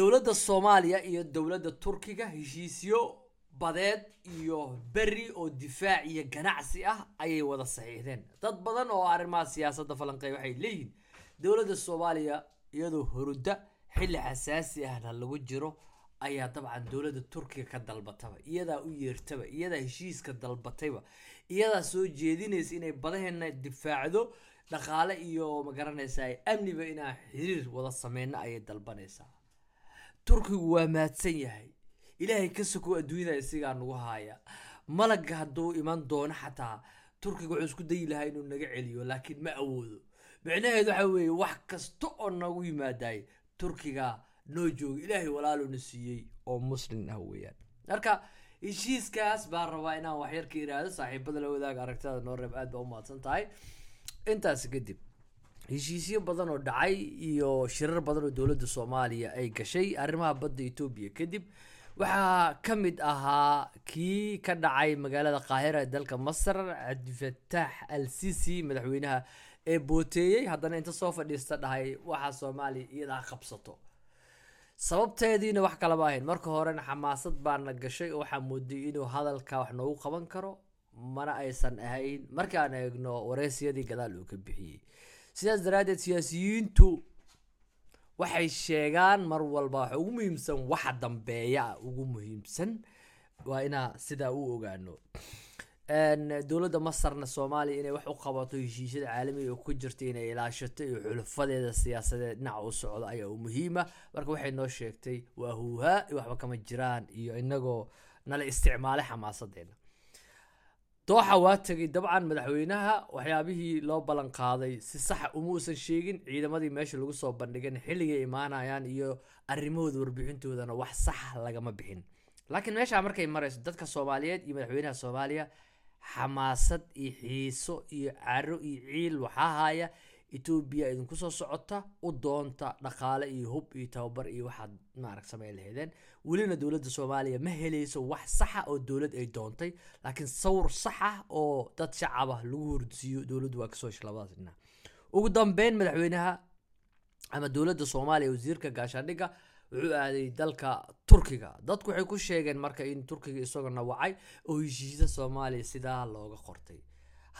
dowladda soomaaliya iyo dowladda turkiga heshiisyo badeed iyo beri oo difaac iyo ganacsi ah ayay wada saxiixdeen. Dad badan oo arrimaha siyaasadda falanqeey waxay leeyihiin dowladda soomaaliya iyadoo hurudda xilli xasaasi ahna lagu jiro ayaa dabcan dowladda turkiga ka dalbataba iyadaa u yeertaba iyadaa heshiiska dalbatayba iyadaa soo jeedinaysa inay badaheena difaacdo dhaqaale iyo magaranaysa amniba inaan xiriir wada sameyno ayay dalbanaysaa turkigu waa mahadsan yahay. Ilaahay ka sokow adduunyada isigaa nagu haaya. Malaga hadduu iman doono xataa turkiga wuxuu isku dayi lahaa inuu naga celiyo laakiin ma awoodo. Micnaheedu waxa weeye wax kasta oo nagu yimaadaay turkiga noo jooga ilaahay walaaluna siiyey oo muslim ah weeyaan. Marka heshiiskaas baan rabaa inaan waxyar ka iraahdo saaxiibada la wadaaga aragtada noo reeb aad baa umahadsan tahay. Intaas kadib heshiisyo badan oo dhacay iyo shirar badan oo dowladda soomaaliya ay gashay arrimaha badda etoobiya kadib waxaa ka mid ahaa kii ka dhacay magaalada qaahira ee dalka masar cabdifataax al sisi madaxweynaha ee booteeyey haddana inta soo fadhiista dhahay waxaa soomaaliya iyadaa qabsato. Sababteediina wax kalama ahayn. Marka horena xamaasad baana gashay oo waxaa mooday inuu hadalka wax noogu qaban karo mana aysan ahayn. Markaan eegno wareysiyadii gadaal uu ka bixiyey sidaas daraaddeed siyaasiyiintu waxay sheegaan mar walba waxa ugu muhiimsan waxa dambeeya ugu muhiimsan waa inaa sidaa u ogaano. Dowladda masarna soomaaliya inay wax u qabato heshiisyada caalamiga ku jirta inay ilaashato iyo xulufadeeda siyaasadeed dhinaca u socdo ayaa u muhiima. Marka waxay noo sheegtay waa huuhaa iyo waxba kama jiraan iyo inagoo nala isticmaalay xamaasadeena dooxa waa tegay dabcan madaxweynaha waxyaabihii loo ballan qaaday. Si saxa uma uusan sheegin ciidamadii meesha lagu soo bandhigan xilligay imaanayaan iyo arrimahooda warbixintoodana wax sax lagama bixin. Laakiin meeshaa markay marayso dadka soomaaliyeed iyo madaxweynaha soomaaliya xamaasad iyo xiiso iyo caro iyo ciil waxaa haya etoobiya idinku soo socota u doonta dhaqaale iyo hub iyo tababar iyo waxaad maarag samey laheedeen welina dowladda soomaaliya ma helayso wax saxa oo dowlad ay doontay laakiin sawir saxa oo dad shacaba lagu hordisiiyo dowladdu waa ka soo heshay ugu dambeyn madaxweynaha ama dowladda soomaaliya wasiirka gaashaandhigga wuxuu aaday dalka turkiga. Dadku waxay ku sheegeen marka in turkiga isagoo wacay oo heshiisya soomaaliya sidaa looga qortay.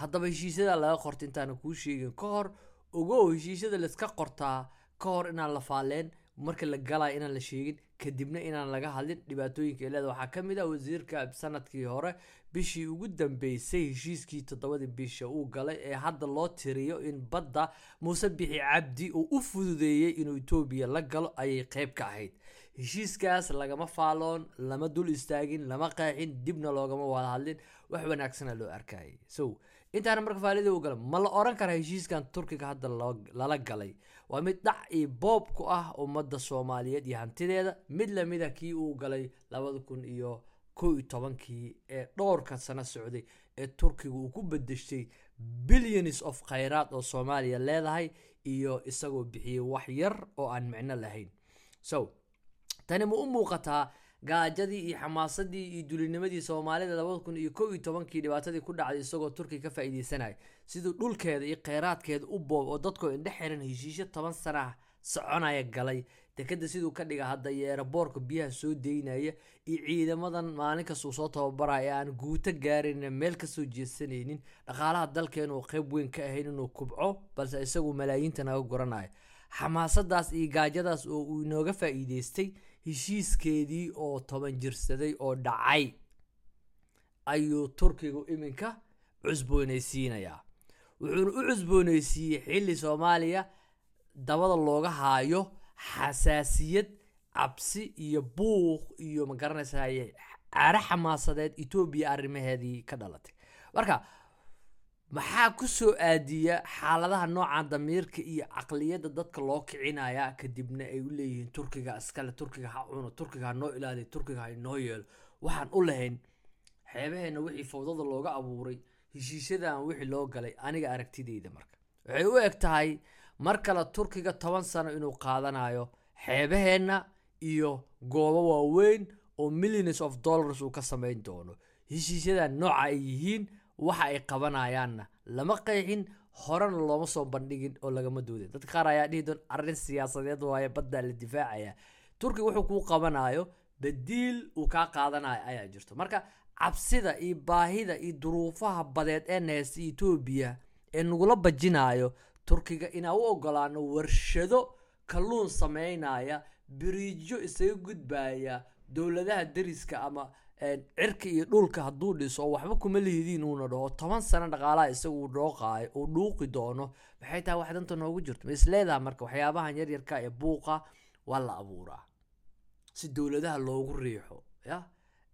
Haddaba heshiisyada laga qortay intaana kuu sheegin ka hor ogo heshiisyada layska qortaa ka hor inaan la faaleen marka la galaya inaan la sheegin kadibna inaan laga hadlin dhibaatooyinka eleeda waxaa ka mid ah wasiirka sannadkii hore bishii ugu dambeysay heshiiskii toddobadii bisha uu galay ee hadda loo tiriyo in badda muuse bixi cabdi uu u fududeeyey inuu etoobiya la galo ayay qeyb ka ahayd. Heshiiskaas lagama faaloon lama dul istaagin lama qeexin dibna loogama wada hadlin wax wanaagsana loo arkayay. So intaana marka faalida u gala ma la oran karaa heshiiskan turkiga hadda lala galay? Waa mid dhac iyo boob ku ah ummadda soomaaliyeed iyo hantideeda. Mid la mid a kii uu galay labada kun iyo kow tobankii ee dhowrka sano socday ee turkiga uu ku bedeshtay billions of khayraad oo soomaaliya leedahay iyo isagoo bixiyey wax yar oo aan micno lahayn. So tani ma u muuqataa gaajadii iyo xamaasadii iyo dulinimadii soomaalida labada kun iyo kow iyo tobankii dhibaatadii ku dhacday isagoo turkiga ka faa'iideysanaya siduu dhulkeeda iyo kheyraadkeeda u boob oo dadkoo indhe xiran heshiisyo toban sana soconaya galay. Dekada siduu ka dhiga hadda iyo biyaha soo deynaya iyo ciidamadan maalin kastuu soo tababaraya aan guuto gaarin meel ka soo jeesanaynin. Dhaqaalaha dalkeenu uu qeyb weyn ka ahayn inuu kubco balse isagu malaayiinta naga goranayo xamaasadaas iyo gaajadaas oo uu inooga faa'iideystay heshiiskeedii oo toban jirsaday oo dhacay ayuu turkigu iminka cusboonaysiinayaa. Wuxuuna u cusboonaysiiyey xilli soomaaliya dabada looga haayo xasaasiyad cabsi iyo buuq iyo ma garanaysaa cara xamaasadeed etoobiya arrimaheedii ka dhalatay. Marka maxaa ku soo aadiya xaaladaha nooca damiirka iyo caqliyadda dadka loo kicinaya? Kadibna ay u leeyihiin turkiga iskale turkiga ha cuno turkiga ha noo ilaaliy turkiga ha inoo yeelo. Waxaan u lahayn xeebaheena wixii fawdada looga abuuray heshiisyadan wixii loo galay aniga aragtideyda marka. Waxay u eg tahay mar kale turkiga toban sano inuu qaadanayo xeebaheenna iyo goobo waaweyn oo millions of dollars uu ka samayn doono. Heshiisyadan nooca ay yihiin waxa ay qabanayaanna. Lama qeexin horena looma soo bandhigin oo lagama doodin dadka qaar ayaa dhihi doon arrin siyaasadeed waaye baddaa la difaacaya. Turkiga wuxuu kuu qabanayo badiil uu kaa qaadanayo ayaa jirto. Marka cabsida iyo baahida iyo duruufaha badeed ee nehesta etoobiya ee nagula bajinayo turkiga inaan u ogolaano warshado kalluun sameynaya biriijyo isaga gudbaya dowladaha dariska ama cirka iyo dhulka hadduu dhiso waxba kuma lihidiin uuna dhaho. Toban sano dhaqaalaha isaga uu uu dhuuqi doono. Maxay tahay wax danta noogu jirto? Ma isleedaha marka waxyaabahan yaryarka ee buuqa waa la abuuraa. Si dowladaha loogu riixo ya?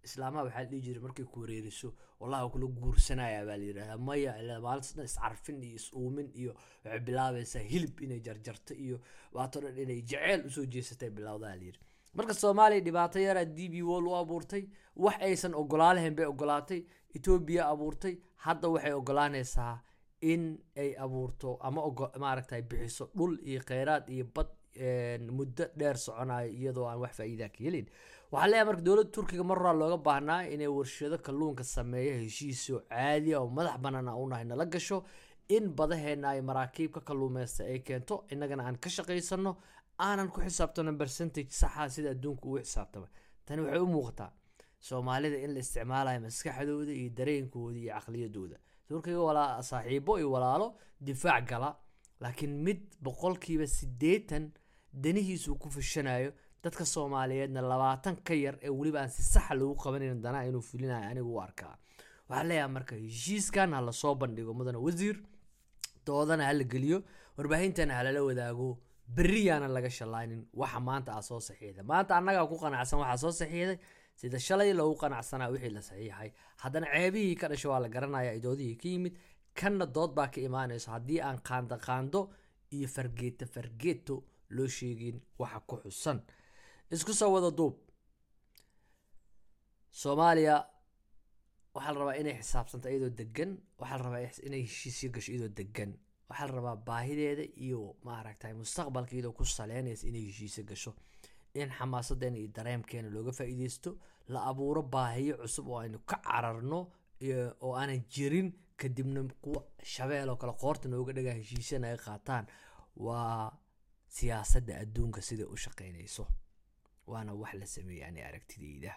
Islaamaha waxaa la dhihi jiray markay ku wareeriso wallahi kula guursanaya baa la yidhahdaa. Maya maalintas iscarfin iyo is-uumin iyo waxay bilaabaysaa hilib inay jarjarto iyo waato dhan inay jeceyl u soo jeesatay bilowdaa la yidhi marka soomaaliya dhibaato yaraa d b wall u abuurtay wax aysan ogolaalahayn bay ogolaatay. Etoobiya abuurtay hadda waxay ogolaanaysaa in ay abuurto ama maaragtay bixiso dhul iyo kheyraad iyo bad muddo dheer soconayo iyadoo aan wax faa-iidaa ka helin. Waxaa leeyahay marka dowladda turkiga mar horaa looga baahnaa inay warshado kalluunka sameeya heshiisoo caadiya oo madax banaan u nahay nala gasho in badaheena ay maraakiib ka kalluumeysta ay keento innagana aan ka shaqaysano aanan ku xisaabtano percentage saxa sida adduunka ugu xisaabtama tani waxay u muuqataa soomaalida in la isticmaalayo maskaxdooda iyo dareenkooda iyo caqliyadooda. Walaa saaxiibo iyo walaalo difaac gala laakiin mid boqolkiiba siddeetan danihiisu ku fashanayo dadka soomaaliyeedna labaatan ka yar ee weliba aan si saxa lagu qabanayn danaa inuu fulinayo anigu u arkaa. Waxaa leeyahay marka heshiiskan ha la soo bandhigo mudane wasiir doodana ha la geliyo warbaahintana halala wadaago berriyaana laga shallaynin waxa maanta aa soo saxiixday. Maanta annagaa ku qanacsan waxaa soo saxiixday. Sida shalay loogu qanacsanaa wixii la saxiixay. Haddana ceebihii ka dhasha waa la garanaya idoodihii ka yimid. Kanna dood baa ka imaanayso haddii aan qaando qaando iyo fargeeto fargeeto loo sheegin waxa ku xusan. Isku soo wada duub. Soomaaliya waxaa la rabaa inay xisaabsanto iyadoo degan waxaa la rabaa inay heshiisyo gasho iyadoo degan waxaa la rabaa baahideeda iyo maaragtay mustaqbalka iyadoo ku saleynaysa inay heshiisyo gasho. In xamaasadeena iyo dareemkeena looga faa-iideysto la abuuro baahiyo cusub oo aynu ka cararno oo aanan jirin kadibna kuwa shabeel oo kale qoorta nooga dhagaa heshiisya naga qaataan. Waa siyaasadda adduunka siday u shaqeynayso waana wax la sameeyey ani aragtideyda.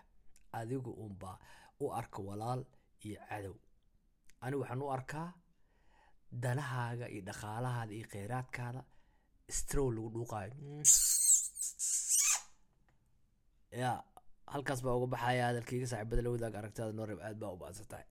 Adigu unbaa u arka walaal iyo cadow. Ani waxaan u arkaa danahaaga iyo dhaqaalahaada iyo kheyraadkaada strow lagu dhuuqaayo. Ya halkaas baa uga baxaya hadalkayga saaxiibada la wadaag aragtada nooreb aad baa u baadsan tahay